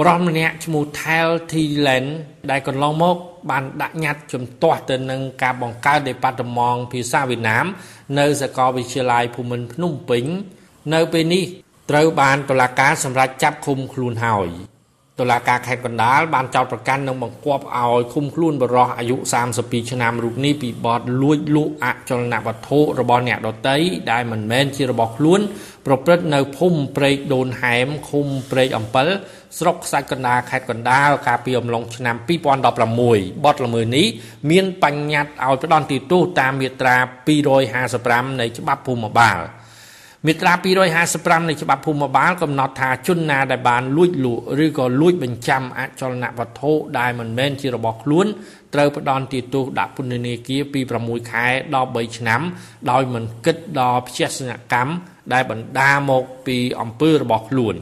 បរិសម្នាក់ឈ្មោះ Thel Thilen ដែលកន្លងមក បានដាក់ញត្តិជំទាស់ទៅនឹងការបង្កើតដេប៉ាតឺម៉ង់ភាសាវៀតណាម នៅសាកលវិទ្យាល័យភូមិន្ទភ្នំពេញ នៅពេលនេះត្រូវបានតុលាការសម្រេចចាប់ឃុំខ្លួនហើយ តុលាការខេត្តកណ្ដាលបានចោទប្រកាន់និងបង្គាប់ឲ្យឃុំខ្លួនបរិសអាយុ32ឆ្នាំរូបនេះពីបទលួចលក់អចលនវត្ថុរបស់អ្នកដទៃដែលមិនមែនជារបស់ខ្លួន ប្រព្រឹត្តនៅភូមិព្រែកដូនហែមឃុំព្រែកអំពិលស្រុកខ្សាច់កណ្ដាលខេត្តកណ្ដាលកាលពីអំឡុងឆ្នាំ2016បទល្មើសនេះមានបញ្ញត្តិឲ្យផ្ដន្ទាទោសតាមមាត្រា255នៃច្បាប់ភូមិបាល មាត្រា255នៃច្បាប់ភូមិបាលកំណត់ថាជនណាដែលបានលួចលក់ឬក៏លួចបញ្ចាំអចលនវត្ថុដែលមិនមែនជារបស់ខ្លួនត្រូវផ្ដន្ទាទោសដាក់ពន្ធនាគារពី6ខែដល់3ឆ្នាំ ដោយមិនគិតដល់ភេសជ្ជកម្មដែលបណ្ដាមកពីអំពើរបស់ខ្លួន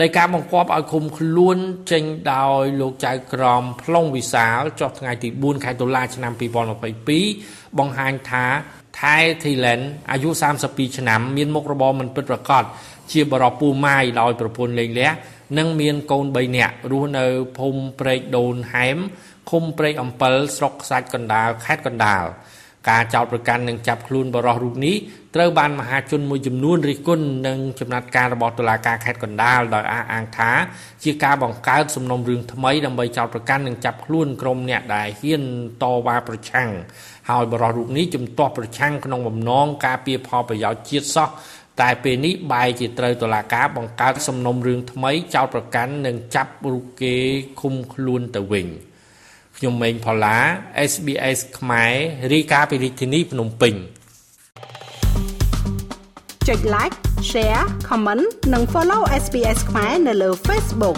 ដោយការបង្គាប់ឲ្យឃុំខ្លួនចេញដោយលោកចៅក្រមផ្លុងវិសាលចុះថ្ងៃទី4ខែតុលាឆ្នាំ2022បង្ហាញថាថៃធីឡែនអាយុ32ឆ្នាំ មានមុខរបរមិនពិតប្រាកដជាបរិបពូម៉ាយដោយប្រពន្ធលេងលះនិងមានកូន3នាក់រស់នៅភូមិព្រែកដូនហែមឃុំព្រែកអំពិលស្រុកខ្សាច់កណ្ដាលខេត្តកណ្ដាល ការចោទប្រកាន់និងចាប់ខ្លួនបរិសរូបនេះត្រូវបានមហាជនមួយចំនួនរិះគន់នឹងចំណាត់ការរបស់តុលាការខេត្តកណ្ដាលដោយអះអាងថាជាការបង្កើតសំណុំរឿងថ្មីដើម្បីចោទប្រកាន់និងចាប់ខ្លួនក្រុមអ្នកដែលហ៊ានតវ៉ាប្រឆាំងហើយបរិសរូបនេះជំទាស់ប្រឆាំងក្នុងបំណងការពារផលប្រយោជន៍ជាតិសោះតែពេលនេះបែរជាត្រូវតុលាការបង្កើតសំណុំរឿងថ្មីចោទប្រកាន់និងចាប់រូបគេឃុំខ្លួនទៅវិញ ខ្ញុំម៉េងផល្លា SBS ខ្មែររាយការណ៍ពីរាជធានីភ្នំពេញចុច like share comment និង follow SBS ខ្មែរនៅលើ Facebook